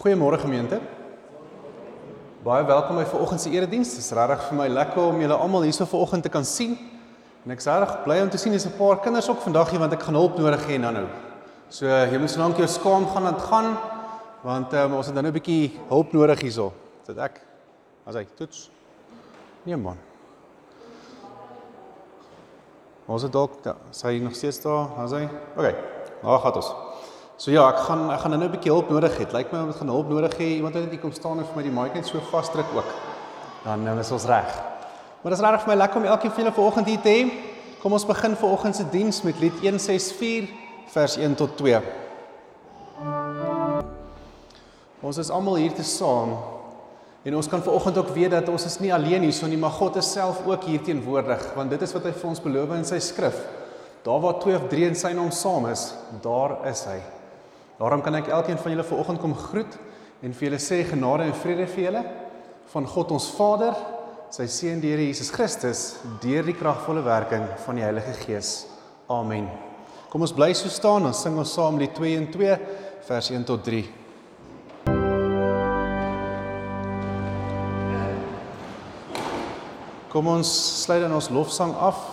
Goeiemôre gemeente. Baie welkom by vanoggend se erediens. Dit is regtig vir my lekker om julle almal hierso vanoggend te kan sien. En ek is regtig bly om te sien dis 'n paar kinders ook vandag hier want ek gaan hulp nodig hê nou nou. So jy moet solank jou skaam gaan aan gaan want um, ons het nou 'n bietjie hulp nodig hierso. Dit ek as hy toets. Nee man. Ons het dalk ja, sy nog steeds daar, as hy. Okay. Nou gaan ons. So ja, ek gaan ek gaan nou 'n bietjie hulp nodig hê. Lyk my om gaan hulp nodig hê. Iemand wat net kom staan en vir my die mic net so vasdruk ook. Dan nou is ons reg. Maar dit is regtig vir my lekker om elkeen van julle vanoggend hier te hê. Kom ons begin vanoggend se diens met lied 164 vers 1 tot 2. Ons is almal hier te saam. En ons kan vanoggend ook weet dat ons is nie alleen hier so nie, maar God is self ook hier teenwoordig, want dit is wat hy vir ons beloof in sy skrif. Daar waar twee of drie in sy naam saam is, daar is hy. Daarom kan ek elkeen van julle vanoggend kom groet en vir julle sê genade en vrede vir julle van God ons Vader, sy seun die Here Jesus Christus deur die kragvolle werking van die Heilige Gees. Amen. Kom ons bly so staan en sing ons saam die 2 en 2 vers 1 tot 3. Kom ons sluit dan ons lofsang af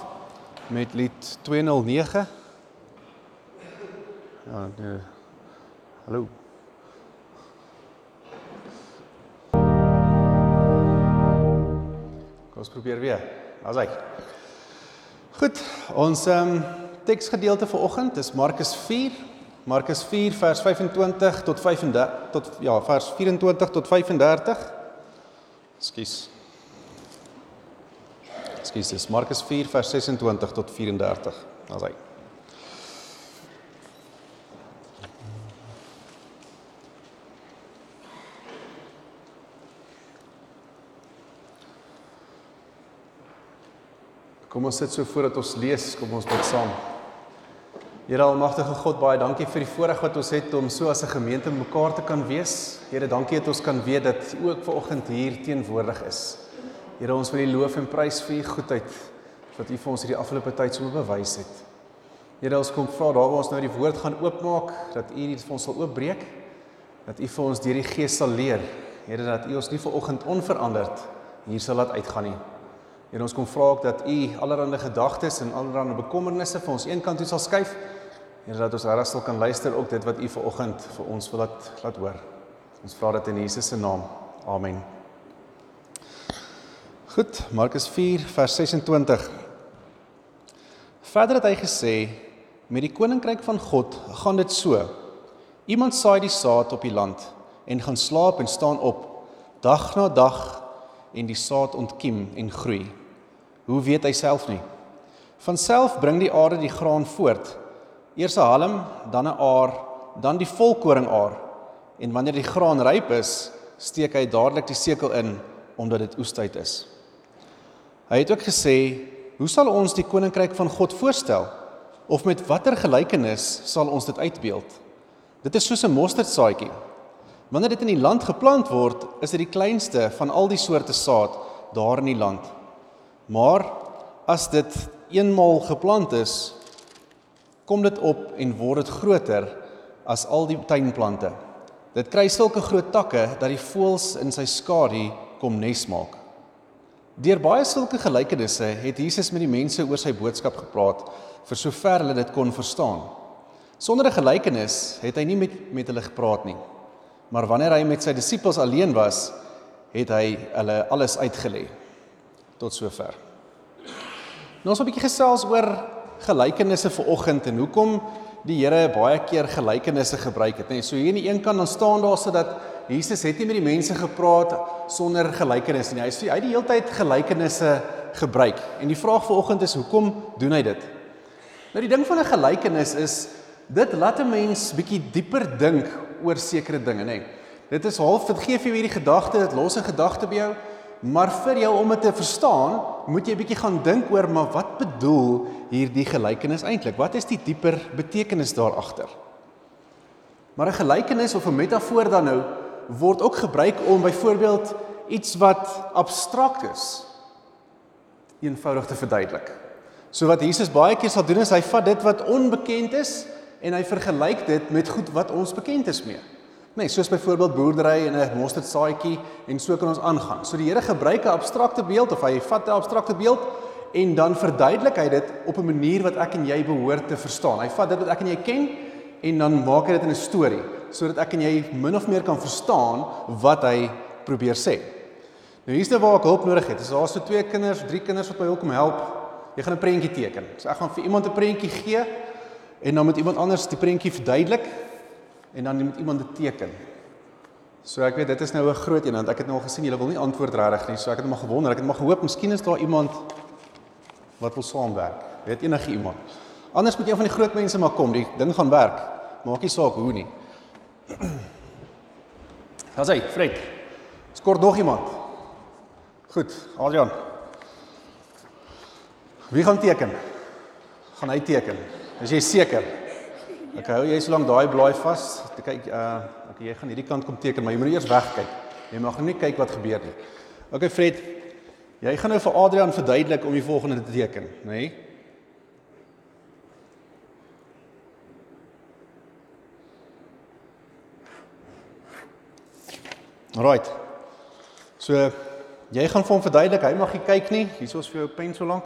met lied 209. Ja, nee. Hallo. Kom ons probeer weer. Daar's hy. Goed, ons ehm um, teksgedeelte vir oggend is Markus 4. Markus 4 vers 25 tot 35 tot ja, vers 24 tot 35. Ekskuus. Ekskuus, dis Markus 4 vers 26 tot 34. Daar's hy. Kom ons sit so voordat ons lees, kom ons bid saam. Here Almagtige God, baie dankie vir die voorreg wat ons het om so as 'n gemeente mekaar te kan wees. Here, dankie dat ons kan weet dat U ook vanoggend hier teenwoordig is. Here, ons wil U loof en prys vir U goedheid wat U vir ons hierdie afgelope tyd so bewys het. Here, ons kom vra daar waar ons nou die woord gaan oopmaak, dat U dit vir ons sal oopbreek, dat U vir ons deur die Gees sal leer. Here, dat U ons nie vanoggend onveranderd hier sal laat uitgaan nie. En ons kom vra ook dat U allerlei gedagtes en allerlei bekommernisse vir ons eenkant toe sal skuif. En dat ons regtig sal kan luister ook dit wat U ver oggend vir ons wil laat laat hoor. Ons vra dit in Jesus se naam. Amen. Goed, Markus 4 vers 26. Verder het hy gesê met die koninkryk van God gaan dit so. Iemand saai die saad op die land en gaan slaap en staan op dag na dag en die saad ontkiem en groei. Hoe weet hy self nie? Van self bring die aarde die graan voort. Eers 'n halm, dan 'n aar, dan die volkoringaar. En wanneer die graan ryp is, steek hy dadelik die sekel in omdat dit oestyd is. Hy het ook gesê, "Hoe sal ons die koninkryk van God voorstel? Of met watter gelykenis sal ons dit uitbeeld? Dit is soos 'n mosterdsaadjie. Wanneer dit in die land geplant word, is dit die kleinste van al die soorte saad daar in die land." Maar as dit eenmaal geplant is, kom dit op en word dit groter as al die tuinplante. Dit kry sulke groot takke dat die voëls in sy skadu kom nes maak. Deur baie sulke gelykenisse het Jesus met die mense oor sy boodskap gepraat vir sover hulle dit kon verstaan. Sonder 'n gelykenis het hy nie met met hulle gepraat nie. Maar wanneer hy met sy disippels alleen was, het hy hulle alles uitgelê tot sover. Nou ons 'n bietjie gesels oor gelykenisse vir oggend en hoekom die Here baie keer gelykenisse gebruik het, nê. Nee, so hier aan die een kant dan staan daar sodat Jesus het nie met die mense gepraat sonder gelykenisse nie. Hy sê hy het die hele tyd gelykenisse gebruik. En die vraag vir oggend is hoekom doen hy dit? Nou die ding van 'n gelykenis is dit laat 'n mens bietjie dieper dink oor sekere dinge, nê. Nee. Dit is half dit gee vir jou hierdie gedagte, dit los 'n gedagte by jou Maar vir jou om dit te verstaan, moet jy 'n bietjie gaan dink oor maar wat bedoel hierdie gelykenis eintlik? Wat is die dieper betekenis daar agter? Maar 'n gelykenis of 'n metafoor dan nou word ook gebruik om byvoorbeeld iets wat abstrakt is eenvoudig te verduidelik. So wat Jesus baie keer sal doen is hy vat dit wat onbekend is en hy vergelyk dit met goed wat ons bekend is mee. Nee, soos byvoorbeeld boerdery en 'n mosterdsaadjie en so kan ons aangaan. So die Here gebruik 'n abstrakte beeld of hy vat 'n abstrakte beeld en dan verduidelik hy dit op 'n manier wat ek en jy behoort te verstaan. Hy vat dit wat ek en jy ken en dan maak hy dit in 'n storie sodat ek en jy min of meer kan verstaan wat hy probeer sê. Nou hier's nou waar ek hulp nodig het. As daar so twee kinders, drie kinders wat my wil kom help, jy gaan 'n prentjie teken. So ek gaan vir iemand 'n prentjie gee en dan moet iemand anders die prentjie verduidelik en dan moet iemand dit teken. So ek weet dit is nou 'n groot een want ek het nou al gesien julle wil nie antwoord regtig nie. So ek het net maar gewonder, ek het maar gehoop miskien is daar iemand wat wil saamwerk. Weet enige iemand. Anders moet een van die groot mense maar kom, die ding gaan werk. Maak nie saak hoe nie. Haai, hey, Fred. Skort nog iemand. Goed, Adrian. Wie gaan teken? Gaan hy teken? Is jy seker? Ek hou jy so lank daai blaai vas. Ek kyk uh okay, jy gaan hierdie kant kom teken, maar jy moet eers wegkyk. Jy mag nie kyk wat gebeur nie. Okay Fred. Jy gaan nou vir Adrian verduidelik om die volgende te teken, nê? Nee? Right. So jy gaan vir hom verduidelik, hy mag nie kyk nie. Hiersoos vir jou pen so lank.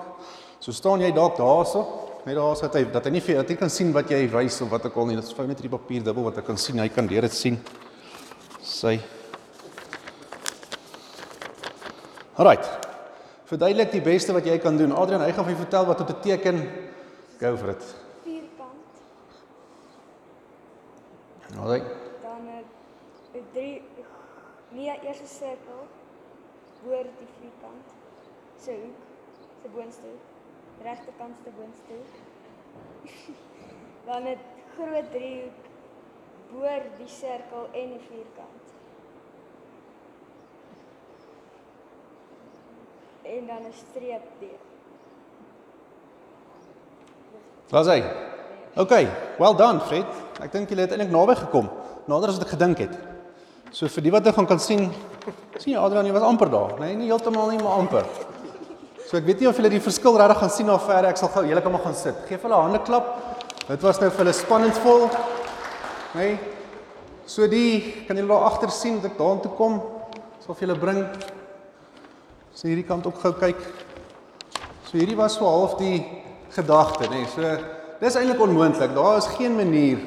So staan jy dalk daarso, net daar dat hy dat hy nie vir dat hy kan sien wat jy wys of wat ek al nie. Dit is vir net die papier dubbel wat ek kan sien. Hy kan deur dit sien. Sy. Right. Verduidelik die beste wat jy kan doen. Adrian, hy gaan vir jou vertel wat om te teken. Go for it. Vierkant. Alright. Dan 'n drie nie eers 'n sirkel voor die vierkant. So hoek, se boonste hoek, regterkant se boonste hoek. Dan 'n groot driehoek voor die sirkel en die vierkant. En dan 'n streep deur. Daar's hy. OK, well done, Fred. Ek dink jy het eintlik naby gekom. Nader as wat ek gedink het. So vir die wat nou gaan kan sien, sien jy Adrian, jy was amper daar, nee, nie heeltemal nie, maar amper. So ek weet nie of julle die verskil regtig gaan sien of ver ek sal gou julle maar gaan sit. Geef hulle 'n hande klap. Dit was nou vir hulle spannendvol. Nee. So die kan julle daar agter sien dat ek daartoe kom. Sal vir julle bring. So hierdie kant ook gou kyk. So hierdie was so half die gedagte, nê. Nee. So dis eintlik onmoontlik. Daar is geen manier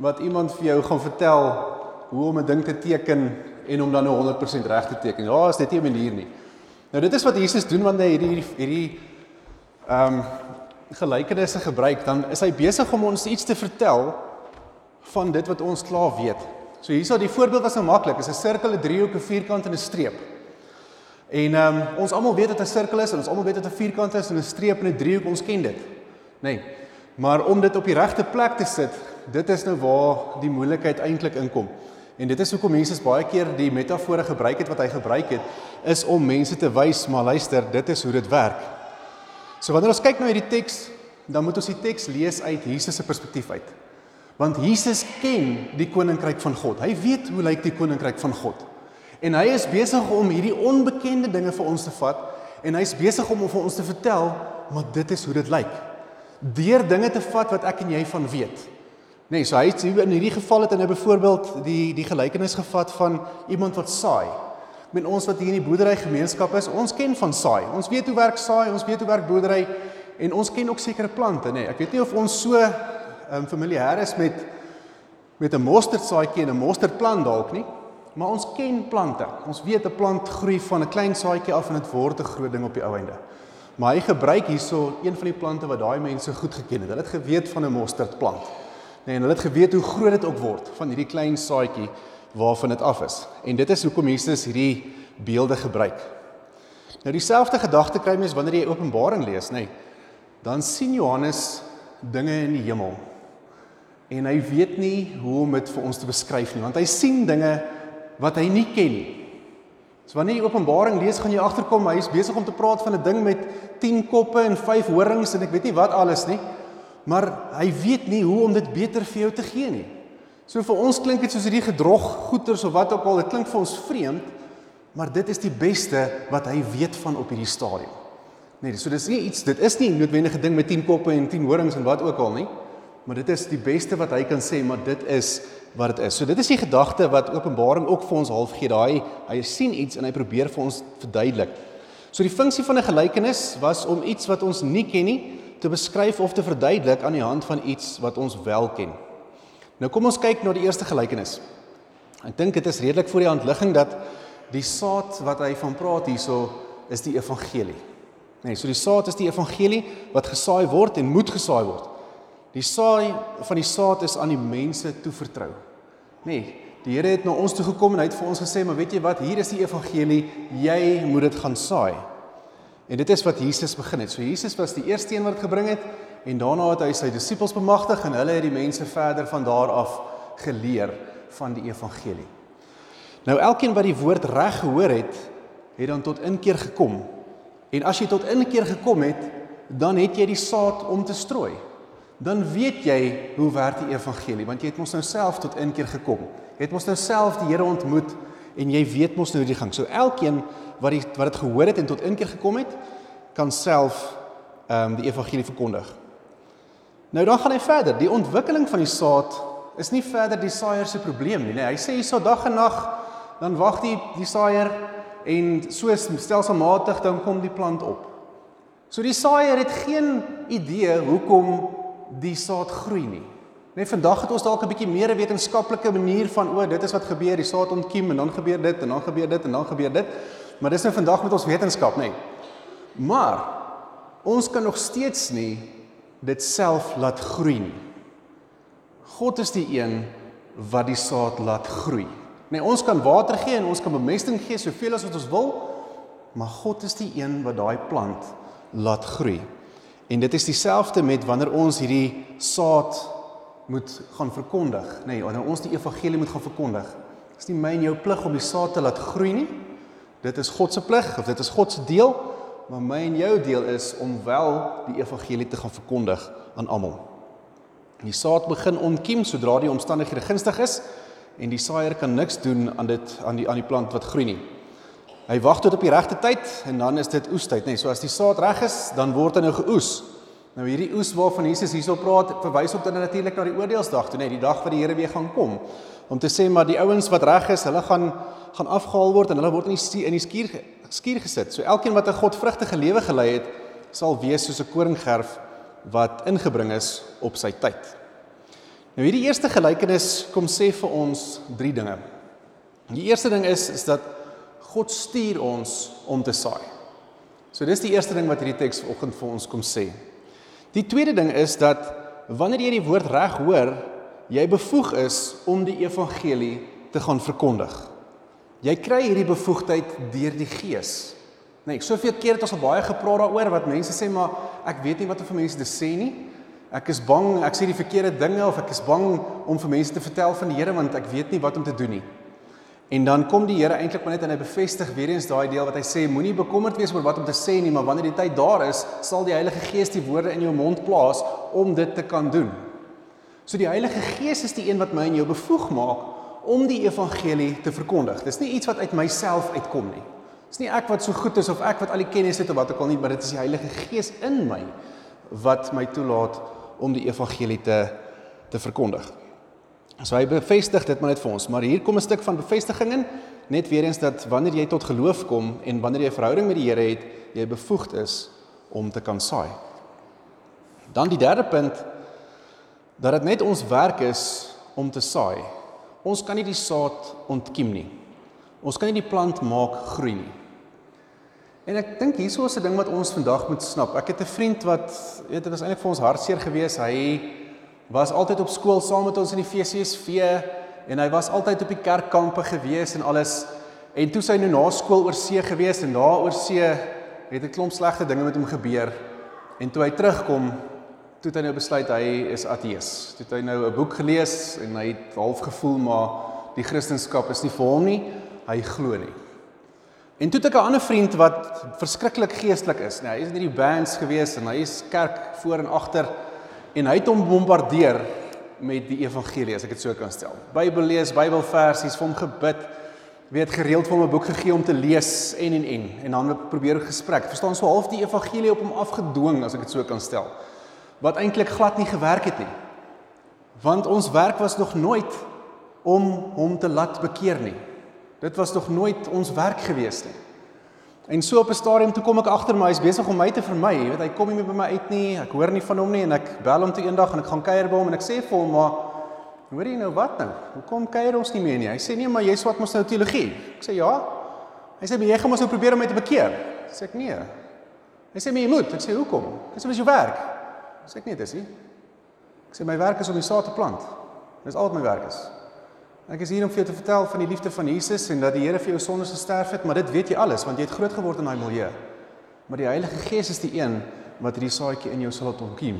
wat iemand vir jou gaan vertel hoe om 'n ding te teken en om dan nou 100% reg te teken. Ja, is net nie 'n manier nie. Nou dit is wat Jesus doen wanneer hy hierdie hierdie ehm um, gelykenisse gebruik, dan is hy besig om ons iets te vertel van dit wat ons klaar weet. So hierso die voorbeeld was nou maklik. Is 'n sirkel, 'n driehoek, 'n vierkant en 'n streep. En ehm um, ons almal weet wat 'n sirkel is en ons almal weet wat 'n vierkant is en 'n streep en 'n driehoek, ons ken dit. Nê. Nee. Maar om dit op die regte plek te sit, dit is nou waar die moeilikheid eintlik inkom. En dit is hoekom Jesus baie keer die metafore gebruik het wat hy gebruik het, is om mense te wys, maar luister, dit is hoe dit werk. So wanneer ons kyk na hierdie teks, dan moet ons die teks lees uit Jesus se perspektief uit. Want Jesus ken die koninkryk van God. Hy weet hoe lyk die koninkryk van God. En hy is besig om hierdie onbekende dinge vir ons te vat en hy's besig om vir ons te vertel, maar dit is hoe dit lyk. Deur dinge te vat wat ek en jy van weet. Nee, so hy het in hierdie geval het hy nou byvoorbeeld die die gelykenis gevat van iemand wat saai. Met ons wat hier in die boerdery gemeenskap is, ons ken van saai. Ons weet hoe werk saai, ons weet hoe werk boerdery en ons ken ook sekere plante, nê. Nee. Ek weet nie of ons so ehm um, familier is met met 'n mosterdsaadjie en 'n mosterdplant dalk nie, maar ons ken plante. Ons weet 'n plant groei van 'n klein saadjie af en dit word 'n groot ding op die ou einde. Maar hy gebruik hierso een van die plante wat daai mense goed geken het. Hulle het geweet van 'n mosterdplant. Nee, en hulle het geweet hoe groot dit ook word van hierdie klein saadjie waarvan dit af is. En dit is hoekom Jesus hierdie beelde gebruik. Nou dieselfde gedagte kry mens wanneer jy Openbaring lees, nê. Nee, dan sien Johannes dinge in die hemel. En hy weet nie hoe om dit vir ons te beskryf nie, want hy sien dinge wat hy nie ken nie. So wanneer jy Openbaring lees, gaan jy agterkom hy is besig om te praat van 'n ding met 10 koppe en 5 horings en ek weet nie wat alles nie maar hy weet nie hoe om dit beter vir jou te gee nie. So vir ons klink dit soos hierdie gedrog goeters of wat ook al, dit klink vir ons vreemd, maar dit is die beste wat hy weet van op hierdie stadium. Nee, so dis nie iets, dit is nie noodwendige ding met 10 koppe en 10 horings en wat ook al nie, maar dit is die beste wat hy kan sê, maar dit is wat dit is. So dit is die gedagte wat Openbaring ook vir ons half gee. Daai hy sien iets en hy probeer vir ons verduidelik. So die funksie van 'n gelykenis was om iets wat ons nie ken nie te beskryf of te verduidelik aan die hand van iets wat ons wel ken. Nou kom ons kyk na die eerste gelykenis. Ek dink dit is redelik voor die hand ligging dat die saad wat hy van praat hierso is die evangelie. Nee, so die saad is die evangelie wat gesaai word en moet gesaai word. Die saai van die saad is aan die mense toevertrou. Nee, die Here het na ons toe gekom en hy het vir ons gesê, "Maar weet jy wat? Hier is die evangelie. Jy moet dit gaan saai." En dit is wat Jesus begin het. So Jesus was die eerste een wat gebring het en daarna het hy sy disippels bemagtig en hulle het die mense verder van daar af geleer van die evangelie. Nou elkeen wat die woord reg gehoor het, het dan tot inkeer gekom. En as jy tot inkeer gekom het, dan het jy die saad om te strooi. Dan weet jy hoe werk die evangelie, want jy het mos nou self tot inkeer gekom. Jy het mos nou self die Here ontmoet en jy weet mos nou hoe dit gaan. So elkeen wat die wat dit gehoor het en tot inkeer gekom het, kan self ehm um, die evangelie verkondig. Nou dan gaan hy verder. Die ontwikkeling van die saad is nie verder die saaier se probleem nie. Nee, hy sê hierso dag en nag dan wag die die saaier en so stelselmatig dan kom die plant op. So die saaier het geen idee hoekom die saad groei nie. Net vandag het ons dalk 'n bietjie meer 'n wetenskaplike manier van o, dit is wat gebeur, die saad ontkiem en dan gebeur dit en dan gebeur dit en dan gebeur dit. Maar dis nou vandag met ons wetenskap, nê. Nee. Maar ons kan nog steeds nie dit self laat groei nie. God is die een wat die saad laat groei. Nee, ons kan water gee en ons kan bemesting gee soveel as wat ons wil, maar God is die een wat daai plant laat groei. En dit is dieselfde met wanneer ons hierdie saad moet gaan verkondig, nê, nee, wanneer ons die evangelie moet gaan verkondig. Dit is nie my en jou plig om die saad te laat groei nie. Dit is God se plig of dit is God se deel, maar my en jou deel is om wel die evangelie te gaan verkondig aan almal. Die saad begin ontkiem sodra die omstandighede gunstig is en die saaier kan niks doen aan dit aan die aan die plant wat groei nie. Hy wag tot op die regte tyd en dan is dit oestyd, nê. Nee, so as die saad reg is, dan word hy nou geoes. Nou hierdie oes waarvan Jesus hierso praat, verwys op dan natuurlik na die oordeelsdag toe, nee, die dag wat die Here weer gaan kom. Om te sê maar die ouens wat reg is, hulle gaan gaan afgehaal word en hulle word in die in die skuur skuur gesit. So elkeen wat 'n godvrugtige lewe gelei het, sal wees soos 'n koringgerf wat ingebring is op sy tyd. Nou hierdie eerste gelykenis kom sê vir ons drie dinge. Die eerste ding is is dat God stuur ons om te saai. So dis die eerste ding wat hierdie teks vanoggend vir ons kom sê. Die tweede ding is dat wanneer jy die woord reg hoor, jy bevoeg is om die evangelie te gaan verkondig. Jy kry hierdie bevoegdheid deur die Gees. Nee, ek soveel keer het ons al baie gepraat daaroor wat mense sê maar ek weet nie wat om vir mense te sê nie. Ek is bang ek sê die verkeerde dinge of ek is bang om vir mense te vertel van die Here want ek weet nie wat om te doen nie. En dan kom die Here eintlik maar net en hy bevestig weer eens daai deel wat hy sê moenie bekommerd wees oor wat om te sê nie, maar wanneer die tyd daar is, sal die Heilige Gees die woorde in jou mond plaas om dit te kan doen. So die Heilige Gees is die een wat my en jou bevoeg maak om die evangelie te verkondig. Dis nie iets wat uit myself uitkom nie. Dis nie ek wat so goed is of ek wat al die kennis het of wat ook al nie, maar dit is die Heilige Gees in my wat my toelaat om die evangelie te te verkondig. So hy bevestig dit maar net vir ons, maar hier kom 'n stuk van bevestiging in, net weer eens dat wanneer jy tot geloof kom en wanneer jy 'n verhouding met die Here het, jy bevoegd is om te kan saai. Dan die derde punt dat dit net ons werk is om te saai Ons kan nie die saad ontkiem nie. Ons kan nie die plant maak groei nie. En ek dink hieso is 'n ding wat ons vandag moet snap. Ek het 'n vriend wat weet dit was eintlik vir ons hartseer geweest. Hy was altyd op skool saam met ons in die FCSV en hy was altyd op die kerkkampe gewees en alles. En toe sy nou na skool oor see gewees en daar oor see het 'n klomp slegte dinge met hom gebeur. En toe hy terugkom, toe hy nou besluit hy is ateës. Toe hy nou 'n boek gelees en hy het half gevoel maar die Christendom is nie vir hom nie. Hy glo nie. En toe het ek 'n ander vriend wat verskriklik geestelik is. Nee, hy is in hierdie bands gewees en hy is kerk voor en agter en hy het hom bombardeer met die evangelie as ek dit so kan stel. Bybel lees, Bybelversies, vir hom gebid, weet gereeld vir hom 'n boek gegee om te lees en en en en dan probeer gesprek. Verstaan so half die evangelie op hom afgedwing as ek dit so kan stel wat eintlik glad nie gewerk het nie. Want ons werk was nog nooit om hom te laat bekeer nie. Dit was nog nooit ons werk gewees nie. En so op 'n stadium toe kom ek agter my hy's besig om my te vermy. Jy weet hy kom nie meer by my uit nie. Ek hoor nie van hom nie en ek bel hom toe eendag en ek gaan kuier by hom en ek sê vir hom maar hoor jy nou wat nou? Hoekom kuier ons nie meer nie? Hy sê nee, maar jy swat mos nou teologie. Ek sê ja. Hy sê jy gaan mos nou probeer om my te bekeer. Sê ek nee. Hy sê my jy moet. Ek sê hoekom? Hy sê dis jou werk. Sê ek nee, dis nie. Ek sê my werk is om die saad te plant. Dis al wat my werk is. Ek is hier om vir jou te vertel van die liefde van Jesus en dat die Here vir jou sondes gesterf het, maar dit weet jy alles want jy het groot geword in daai milieu. Maar die Heilige Gees is die een wat hierdie saadjie in jou sal laat ontkiem.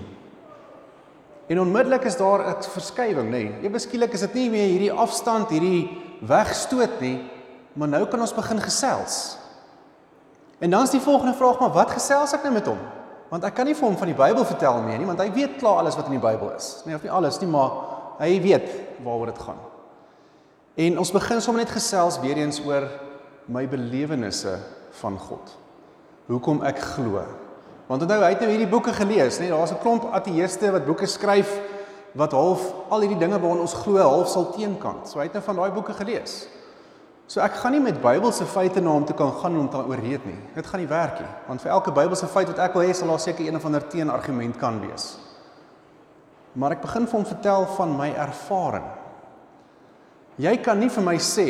En onmiddellik is daar 'n verskywing, nê. Nee. Ewe skielik is dit nie meer hierdie afstand, hierdie wegstoot nie, maar nou kan ons begin gesels. En dan is die volgende vraag maar wat gesels ek nou met hom? Want ek kan nie vir hom van die Bybel vertel meer nie, want hy weet klaar alles wat in die Bybel is. Nee, of nie alles nie, maar hy weet waaroor dit gaan. En ons begin sommer net gesels weer eens oor my belewennisse van God. Hoekom ek glo. Want onthou, hy het nou hierdie boeke gelees, nee, daar's 'n klomp ateëste wat boeke skryf wat half al hierdie dinge waaraan ons glo half sal teenkant. So hy het nou van daai boeke gelees. So ek gaan nie met Bybelse feite na hom toe kan gaan om te oorreed nie. Dit gaan nie werk nie, want vir elke Bybelse feit wat ek wil hê, sal daar seker een of ander teenargument kan wees. Maar ek begin vir hom vertel van my ervaring Jy kan nie vir my sê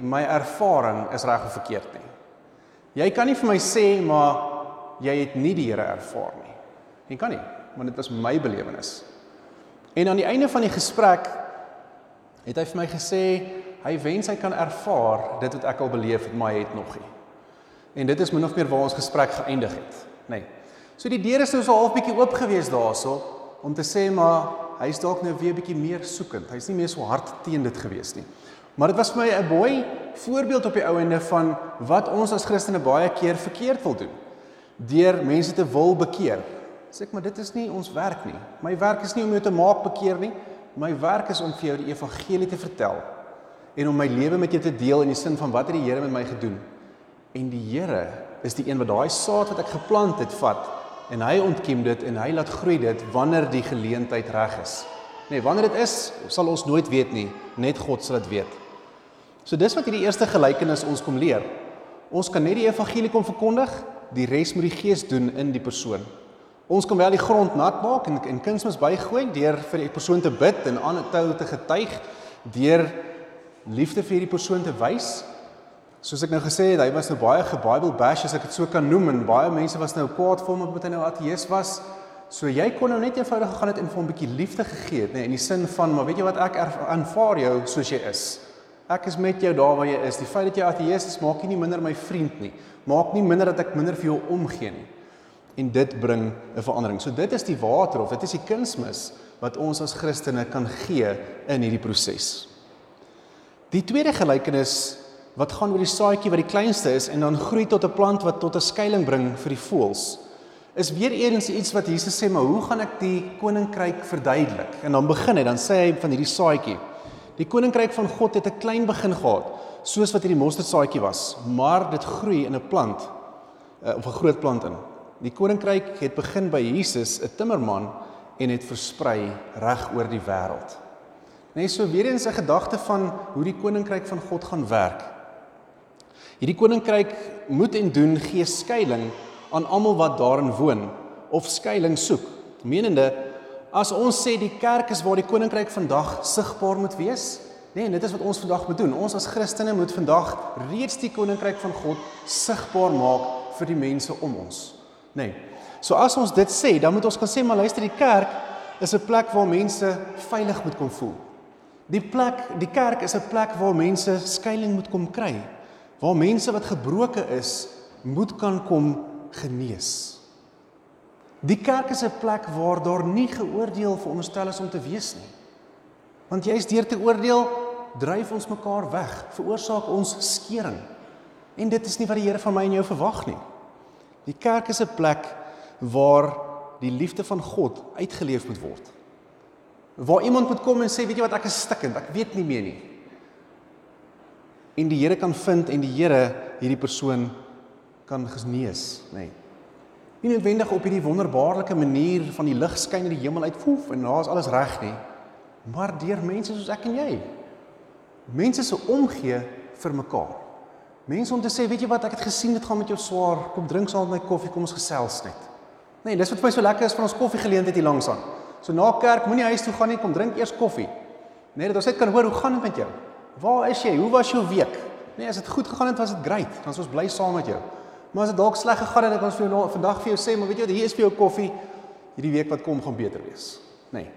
my ervaring is reg of verkeerd nie. Jy kan nie vir my sê maar jy het nie die Here ervaar nie. Jy kan nie, want dit was my belewenis. En aan die einde van die gesprek het hy vir my gesê hy wens hy kan ervaar dit wat ek al beleef het, maar hy het nog nie. En dit is min of meer waar ons gesprek geëindig het, nê. Nee. So die deur is nou so half bietjie oop gewees daarso om te sê maar hy's dalk nou weer bietjie meer soekend. Hy's nie meer so hard teen dit gewees nie. Maar dit was vir my 'n mooi voorbeeld op die ou ende van wat ons as Christene baie keer verkeerd wil doen. Deur mense te wil bekeer. Sê ek maar dit is nie ons werk nie. My werk is nie om jou te maak bekeer nie. My werk is om vir jou die evangelie te vertel en om my lewe met jou te deel in die sin van wat het die Here met my gedoen. En die Here is die een wat daai saad wat ek geplant het vat en hy ontkiem dit en hy laat groei dit wanneer die geleentheid reg is. Nee, wanneer dit is, sal ons nooit weet nie, net God sal dit weet. So dis wat hierdie eerste gelykenis ons kom leer. Ons kan net die evangelie kom verkondig, die res moet die Gees doen in die persoon. Ons kan wel die grond nat maak en en kunsmis bygooi deur vir die persoon te bid en aan 'n tou te getuig, deur liefde vir hierdie persoon te wys, Soos ek nou gesê het, hy was nou baie geBybel bash as ek dit so kan noem en baie mense was nou kwaad vir hom omdat hy nou ateïs was. So jy kon nou net eenvoudig gegaan het en vir hom 'n bietjie liefde gegee het, nê, nee, in die sin van, maar weet jy wat ek aanvaar jou soos jy is. Ek is met jou daar waar jy is. Die feit dat jy ateïs is, maak nie minder my vriend nie. Maak nie minder dat ek minder vir jou omgee nie. En dit bring 'n verandering. So dit is die water of dit is die kunsmis wat ons as Christene kan gee in hierdie proses. Die tweede gelykenis wat gaan oor die saadjie wat die kleinste is en dan groei tot 'n plant wat tot 'n skuilings bring vir die voëls. Is weer eens iets wat Jesus sê, maar hoe gaan ek die koninkryk verduidelik? En dan begin hy, dan sê hy van hierdie saadjie. Die koninkryk van God het 'n klein begin gehad, soos wat hierdie mosterdsaadjie was, maar dit groei in 'n plant uh, of 'n groot plant in. Die koninkryk het begin by Jesus, 'n timmerman en het versprei reg oor die wêreld. Net so weer eens 'n gedagte van hoe die koninkryk van God gaan werk. Hierdie koninkryk moet en doen gee skuilings aan almal wat daarin woon of skuilings soek. Menende as ons sê die kerk is waar die koninkryk vandag sigbaar moet wees, nee, dit is wat ons vandag moet doen. Ons as Christene moet vandag reeds die koninkryk van God sigbaar maak vir die mense om ons. Nee. So as ons dit sê, dan moet ons kan sê maar luister, die kerk is 'n plek waar mense veilig moet kom voel. Die plek, die kerk is 'n plek waar mense skuilings moet kom kry waar mense wat gebroken is, moet kan kom genees. Die kerk is 'n plek waar daar nie geoordeel veronderstel is om te wees nie. Want jy's deur te oordeel, dryf ons mekaar weg, veroorsaak ons skering. En dit is nie wat die Here van my en jou verwag nie. Die kerk is 'n plek waar die liefde van God uitgeleef moet word. Waar iemand moet kom en sê, weet jy wat, ek is stikkend, ek weet nie meer nie en die Here kan vind en die Here hierdie persoon kan genees, nê. Nee. Nie noodwendig op hierdie wonderbaarlike manier van die lig skyn in die hemel uit, woef en daar's alles reg nie. maar deur mense soos ek en jy. Mense se omgee vir mekaar. Mense om te sê, weet jy wat, ek het gesien dit gaan met jou swaar, kom drink saam met my koffie, kom ons gesels net. Nee, dis wat vir my so lekker is van ons koffiegeleentheid hier langs aan. So na kerk moenie huis toe gaan nie, kom drink eers koffie. Nee, dat ons net kan hoor hoe gaan dit met jou? Waar is jy? Hoe was jou week? Nee, as dit goed gegaan het, was dit great. Dan is ons bly saam met jou. Maar as dit dalk sleg gegaan het, dan ons vir jou vandag vir jou sê, maar weet jy wat, hier is vir jou koffie. Hierdie week wat kom gaan beter wees. Nee.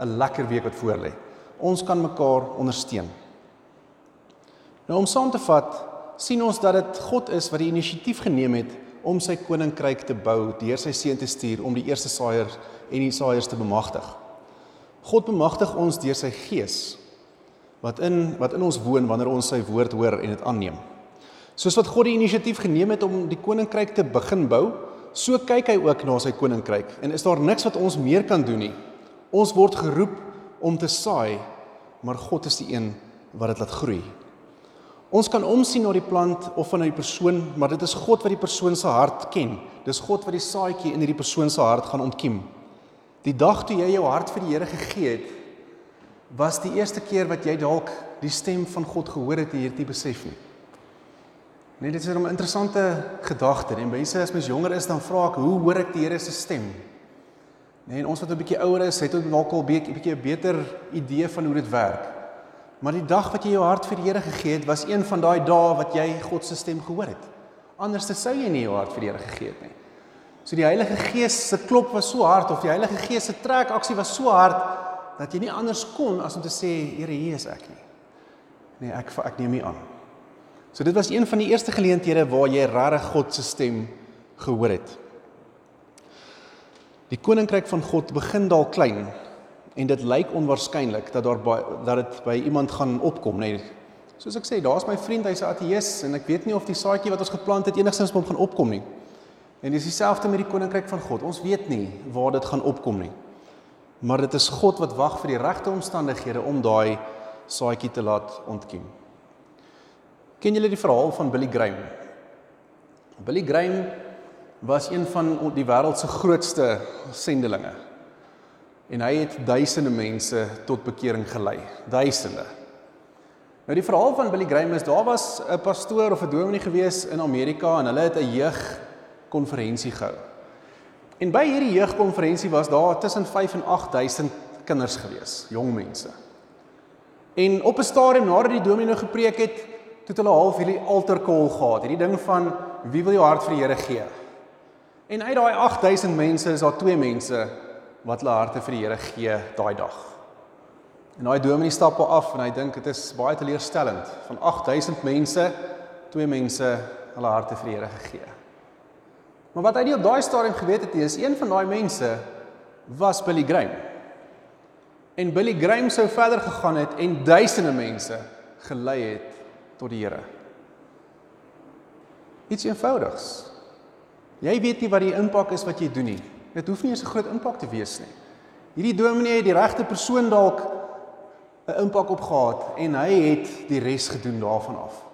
'n Lekker week wat voor lê. Ons kan mekaar ondersteun. Nou om saam te vat, sien ons dat dit God is wat die inisiatief geneem het om sy koninkryk te bou deur sy seun te stuur om die eerste saaiers en die saaiers te bemagtig. God bemagtig ons deur sy gees wat in wat in ons woon wanneer ons sy woord hoor en dit aanneem. Soos wat God die inisiatief geneem het om die koninkryk te begin bou, so kyk hy ook na sy koninkryk en is daar niks wat ons meer kan doen nie. Ons word geroep om te saai, maar God is die een wat dit laat groei. Ons kan omsien na die plant of van 'n persoon, maar dit is God wat die persoon se hart ken. Dis God wat die saadjie in hierdie persoon se hart gaan ontkiem. Die dag toe jy jou hart vir die Here gegee het, was die eerste keer wat jy dalk die stem van God gehoor het en hierdie besef nie. Nee, dit is 'n interessante gedagte. En mense as mens jonger is dan vra ek, hoe hoor ek die Here se stem? Nee, en ons wat 'n bietjie ouer is, het ook dalk al 'n bietjie 'n beter idee van hoe dit werk. Maar die dag wat jy jou hart vir die Here gegee het, was een van daai dae wat jy God se stem gehoor het. Anders sou jy nie jou hart vir die Here gegee het nie. So die Heilige Gees se klop was so hard of die Heilige Gees se trek aksie was so hard dat jy nie anders kon as om te sê Here hier is ek nie. Nee, ek ek neem nie aan. So dit was een van die eerste geleenthede waar jy regtig God se stem gehoor het. Die koninkryk van God begin daal klein en dit lyk onwaarskynlik dat daar by, dat dit by iemand gaan opkom, nê. Nee. Soos ek sê, daar's my vriend, hy's 'n ateïs en ek weet nie of die saadjie wat ons geplant het enigstens hom gaan opkom nie. En dis dieselfde met die koninkryk van God. Ons weet nie waar dit gaan opkom nie maar dit is God wat wag vir die regte omstandighede om daai saadjie te laat ontkiem. Ken julle die verhaal van Billy Graham? Billy Graham was een van die wêreld se grootste sendelinge. En hy het duisende mense tot bekering gelei, duisende. Nou die verhaal van Billy Graham is daar was 'n pastoor of 'n dominee gewees in Amerika en hulle het 'n jeugkonferensie gehou. En by hierdie jeugkonferensie was daar tussen 5 en 8000 kinders gewees, jong mense. En op 'n stadium nadat die dominee gepreek het, het hulle half hierdie altar call gehad, hierdie ding van wie wil jou hart vir die Here gee? En uit daai 8000 mense is daar twee mense wat hulle harte vir die Here gee daai dag. En daai dominee stap af en hy dink dit is baie teleurstellend van 8000 mense, twee mense hulle harte vir die Here gegee. Maar wat hy nie op daai stadium geweet het nie, is een van daai mense was Billy Graham. En Billy Graham sou verder gegaan het en duisende mense gelei het tot die Here. Iets eenvoudigs. Jy weet nie wat die impak is wat jy doen nie. Dit hoef nie eens 'n groot impak te wees nie. Hierdie dominee het die regte persoon dalk 'n impak op gehad en hy het die res gedoen daarvan af.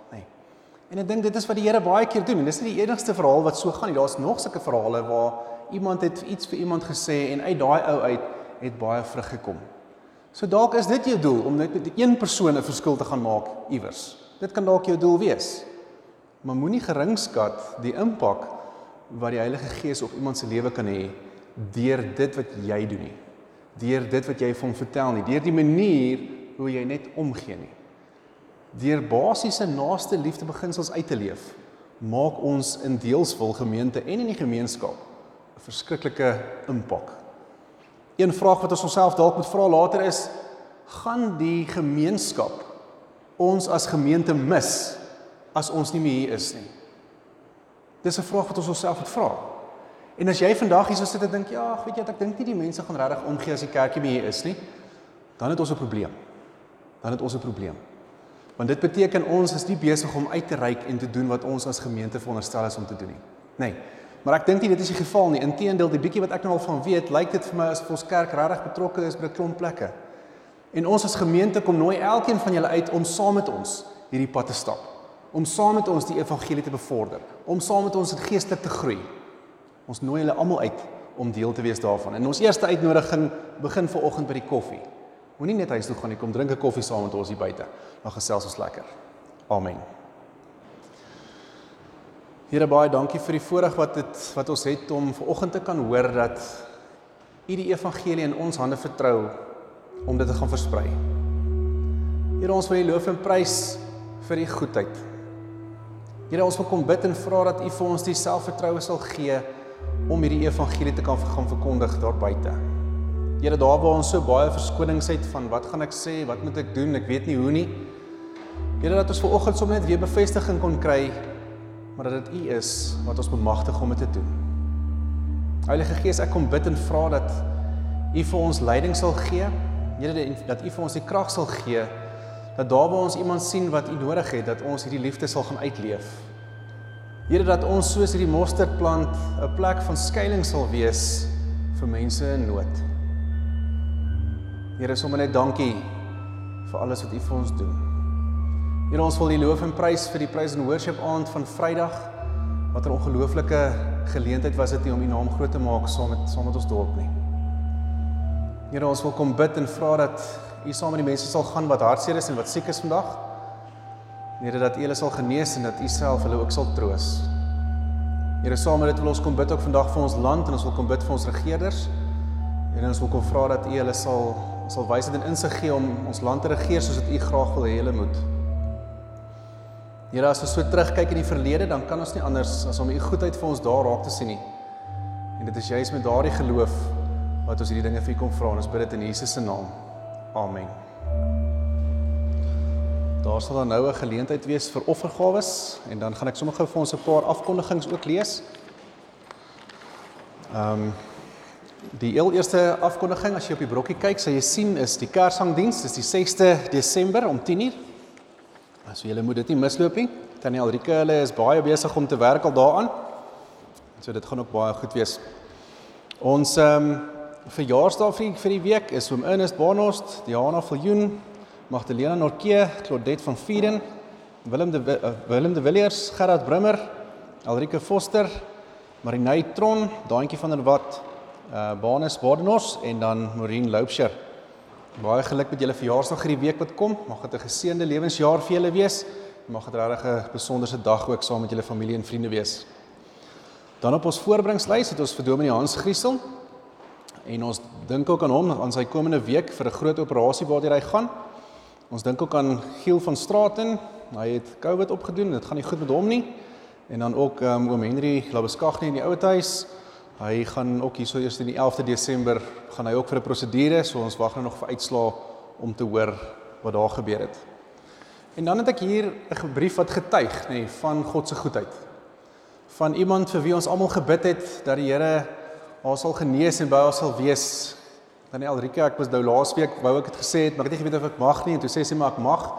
En ek dink dit is wat die Here baie keer doen. En dis nie die enigste verhaal wat so gaan nie. Daar's nog sulke verhale waar iemand het iets vir iemand gesê en uit daai ou uit het baie vrug gekom. So dalk is dit jou doel om net met een persoon 'n verskil te gaan maak iewers. Dit kan dalk jou doel wees. Maar moenie geringskat die impak wat die Heilige Gees op iemand se lewe kan hê deur dit wat jy doen nie. Deur dit wat jy vir hom vertel nie, deur die manier hoe jy net omgee nie deur basiese naaste liefde beginsels uit te leef, maak ons in deelsvol gemeente en in die gemeenskap 'n verskriklike impak. Een vraag wat ons onsself dalk moet vra later is: gaan die gemeenskap ons as gemeente mis as ons nie meer hier is nie? Dis 'n vraag wat ons onsself moet vra. En as jy vandag hier sit en dink, ja, weet jy, ek dink nie die mense gaan regtig omgee as die kerkie meer hier is nie, dan het ons 'n probleem. Dan het ons 'n probleem. Want dit beteken ons is nie besig om uit te reik en te doen wat ons as gemeente veronderstel is om te doen nie. Nee. Maar ek dink nie dit is die geval nie. Inteendeel, die bietjie wat ek nou al van weet, lyk dit vir my as ons kerk regtig betrokke is by 'n klomp plekke. En ons as gemeente kom nooi elkeen van julle uit om saam met ons hierdie pad te stap. Om saam met ons die evangelie te bevorder, om saam met ons in geestelik te groei. Ons nooi julle almal uit om deel te wees daarvan. En ons eerste uitnodiging begin ver oggend by die koffie. Moenie net huis toe gaan nie, kom drink 'n koffie saam met ons hier buite. Dan gesels ons lekker. Amen. Here baie dankie vir die voorreg wat dit wat ons het om vanoggend te kan hoor dat U die evangelie in ons hande vertrou om dit te gaan versprei. Here ons wil U loof en prys vir U goedheid. Here ons wil kom bid en vra dat U vir ons die selfvertroue sal gee om hierdie evangelie te kan gaan verkondig daar buite. Here daar waar ons so baie verskonings het van wat gaan ek sê, wat moet ek doen, ek weet nie hoe nie. Here dat ons vanoggend sommer net weer bevestiging kon kry maar dat dit U is wat ons bemagtig om dit te doen. Heilige Gees, ek kom bid en vra dat U vir ons leiding sal gee. Here dat U vir ons die krag sal gee dat daar waar ons iemand sien wat U nodig het, dat ons hierdie liefde sal gaan uitleef. Here dat ons soos hierdie mosterdplant 'n plek van skuilings sal wees vir mense in nood. Here, sommer net dankie vir alles wat U vir ons doen. Here, ons wil U loof en prys vir die praise and worship aand van Vrydag. Wat 'n ongelooflike geleentheid was dit om U naam groot te maak saam met saam met ons dorp nie. Here, ons wil kom bid en vra dat U saam met die mense sal gaan wat hartseer is en wat siek is vandag. Here dat U hulle sal genees en dat U self hulle ook sal troos. Here saam met dit wil ons kom bid ook vandag vir ons land en ons wil kom bid vir ons regerders. En ons wil kom vra dat U hulle sal sal wysheid en insig gee om ons land te regeer soos wat U graag wil hê hulle moet. Here as ons so terugkyk in die verlede, dan kan ons nie anders as om U goedheid vir ons daar raak te sien nie. En dit is juist met daardie geloof wat ons hierdie dinge vir U kom vra en ons bid dit in Jesus se naam. Amen. Daar sal dan nou 'n geleentheid wees vir offergawes en dan gaan ek sommer gou vir ons 'n paar afkondigings ook lees. Ehm um, die heel eerste afkondiging as jy op die brokkie kyk, sal jy sien is die Kersangdiens, dis die 6de Desember om 10:00. So julle moet dit nie misloop nie. Tannie Alrike hulle is baie besig om te werk al daaraan. So dit gaan ook baie goed wees. Ons ehm um, verjaarsdag vir vir die week is oom Ernest Barnard, Diana Viljoen, Magdalena Norke, Claudette van Vieren, Willem de uh, Willem de Villiers, Gerard Brummer, Alrike Foster, Marinay Tron, Daantjie van der Walt, uh Banus Badenhorst en dan Maureen Loupsher. Baie geluk met julle verjaarsdag hierdie week wat kom. Mag dit 'n geseënde lewensjaar vir julle wees. Mag dit regtig 'n besonderse dag ook saam met julle familie en vriende wees. Dan op ons voorbringslys het ons vir Dominee Hans Griesel En ons dink ook aan hom aan sy komende week vir 'n groot operasie waartoe hy gaan. Ons dink ook aan Giel van Straaten. Hy het COVID opgedoen. Dit gaan nie goed met hom nie. En dan ook um, oom Henry Labeskagni in die ouete huis. Hy gaan ook hierso eers in die 11de Desember gaan hy ook vir 'n prosedure, so ons wag nou nog vir uitslae om te hoor wat daar gebeur het. En dan het ek hier 'n brief wat getuig nê nee, van God se goedheid. Van iemand vir wie ons almal gebid het dat die Here haar sal genees en by haar sal wees. Dan Elrike, ek was nou laasweek wou ek dit gesê het, maar ek het nie geweet of ek mag nie en toe sê sy maar ek mag.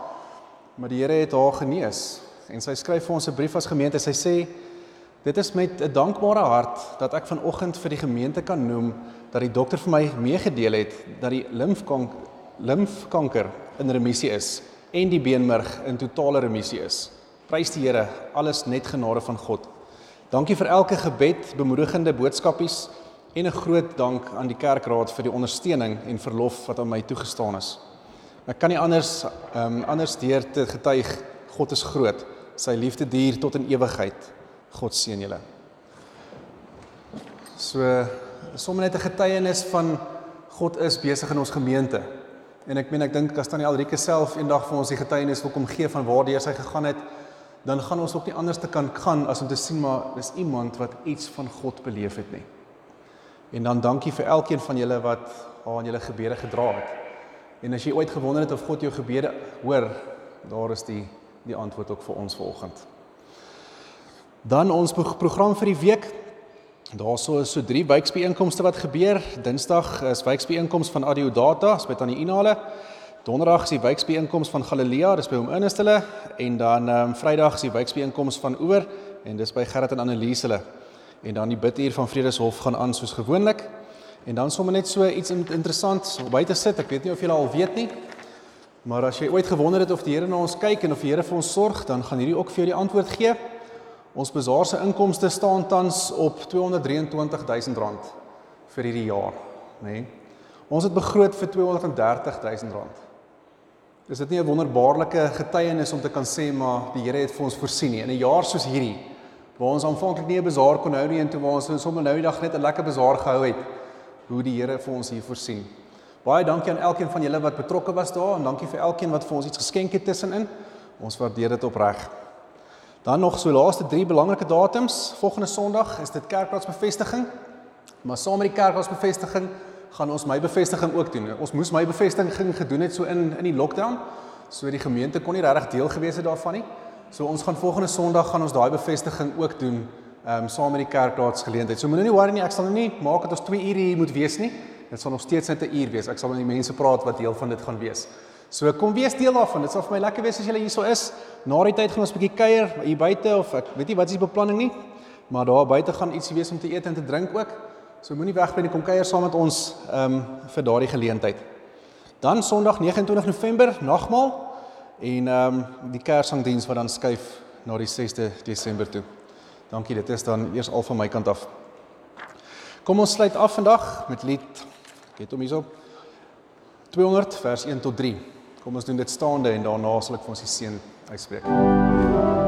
Maar die Here het haar genees. En sy skryf vir ons 'n brief as gemeente. Sy sê dit is met 'n dankbare hart dat ek vanoggend vir die gemeente kan noem dat die dokter vir my meegedeel het dat die limfkanker limfkanker in remissie is en die beenmerg in totale remissie is. Prys die Here, alles net genade van God. Dankie vir elke gebed, bemoedigende boodskapies en 'n groot dank aan die kerkraad vir die ondersteuning en verlof wat aan my toegestaan is. Ek kan nie anders ehm um, anders deur te getuig God is groot. Sy liefde duur tot in ewigheid. God seën julle. So sommer net 'n getuienis van God is besig in ons gemeente. En ek meen ek dink as tannie Alrike self eendag vir ons die getuienis wil kom gee van waar deur sy gegaan het, dan gaan ons ook nie anders te kan gaan as om te sien maar dis iemand wat iets van God beleef het nie. En dan dankie vir elkeen van julle wat aan julle gebede gedra het. En as jy ooit gewonder het of God jou gebede hoor, daar is die die antwoord ook vir ons vanoggend. Dan ons program vir die week. Daarso is so drie wyksbijeenkomste wat gebeur. Dinsdag is wyksbijeenkoms van Audio Data, is by Tannie Inale. Donderdag is die wyksbijeenkoms van Galilea, dis by hom Ernest hulle en dan ehm um, Vrydag is die wyksbijeenkoms van Oor en dis by Gerrit en Annelies hulle en dan die biduur van Vredeshof gaan aan soos gewoonlik. En dan sommer net so iets interessants om by te sit. Ek weet nie of julle al weet nie. Maar as jy ooit gewonder het of die Here na ons kyk en of die Here vir ons sorg, dan gaan hierdie ook vir jou die antwoord gee. Ons bazaar se inkomste staan tans op R223000 vir hierdie jaar, nê. Nee. Ons het begroot vir 230 000 rand. Is dit nie 'n wonderbaarlike getuienis om te kan sê maar die Here het vir ons voorsien nie in 'n jaar soos hierdie waar ons aanvanklik nie 'n bazaar kon hou nie en toe waar ons sommer nou die dag net 'n lekker bazaar gehou het hoe die Here vir ons hier voorsien. Baie dankie aan elkeen van julle wat betrokke was daar en dankie vir elkeen wat vir ons iets geskenk het tussenin. Ons waardeer dit opreg. Dan nog so laaste drie belangrike datums. Volgende Sondag is dit kerkraadsbevestiging. Maar saam met die kerkraadsbevestiging gaan ons my bevestiging ook doen. Ons moes my bevestiging gedoen het so in in die lockdown. So die gemeente kon nie regtig deel gewees het daarvan nie. So ons gaan volgende Sondag gaan ons daai bevestiging ook doen ehm um, saam met die kerkraadsgeleentheid. So moenie nie worry nie, ek sal nou nie maak dat ons 2 ure hier moet wees nie. Dit sal nog steeds net 'n uur wees. Ek sal met die mense praat wat deel van dit gaan wees. So kom wees deel daarvan. Dit sal vir my lekker wees as julle hierso is. Na die tyd gaan ons 'n bietjie kuier hier buite of ek weet nie wat is die beplanning nie. Maar daar buite gaan ietsie wees om te eet en te drink ook. So moenie wegbly nie, kom kuier saam met ons ehm um, vir daardie geleentheid. Dan Sondag 29 November, nagmaal en ehm um, die Kersangdiens wat dan skuif na die 6de Desember toe. Dankie, dit is dan eers al van my kant af. Kom ons sluit af vandag met lied ek het hom hierso 200 vers 1 tot 3. Kom ons doen dit staande en daarna sal ek vir ons die seën uitspreek.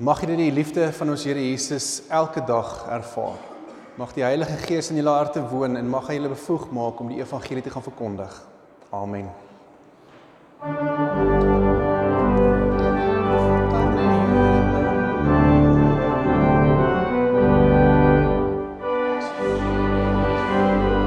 Mag jy die liefde van ons Here Jesus elke dag ervaar. Mag die Heilige Gees in julle harte woon en mag hy julle bevoeg maak om die evangelie te gaan verkondig. Amen. You.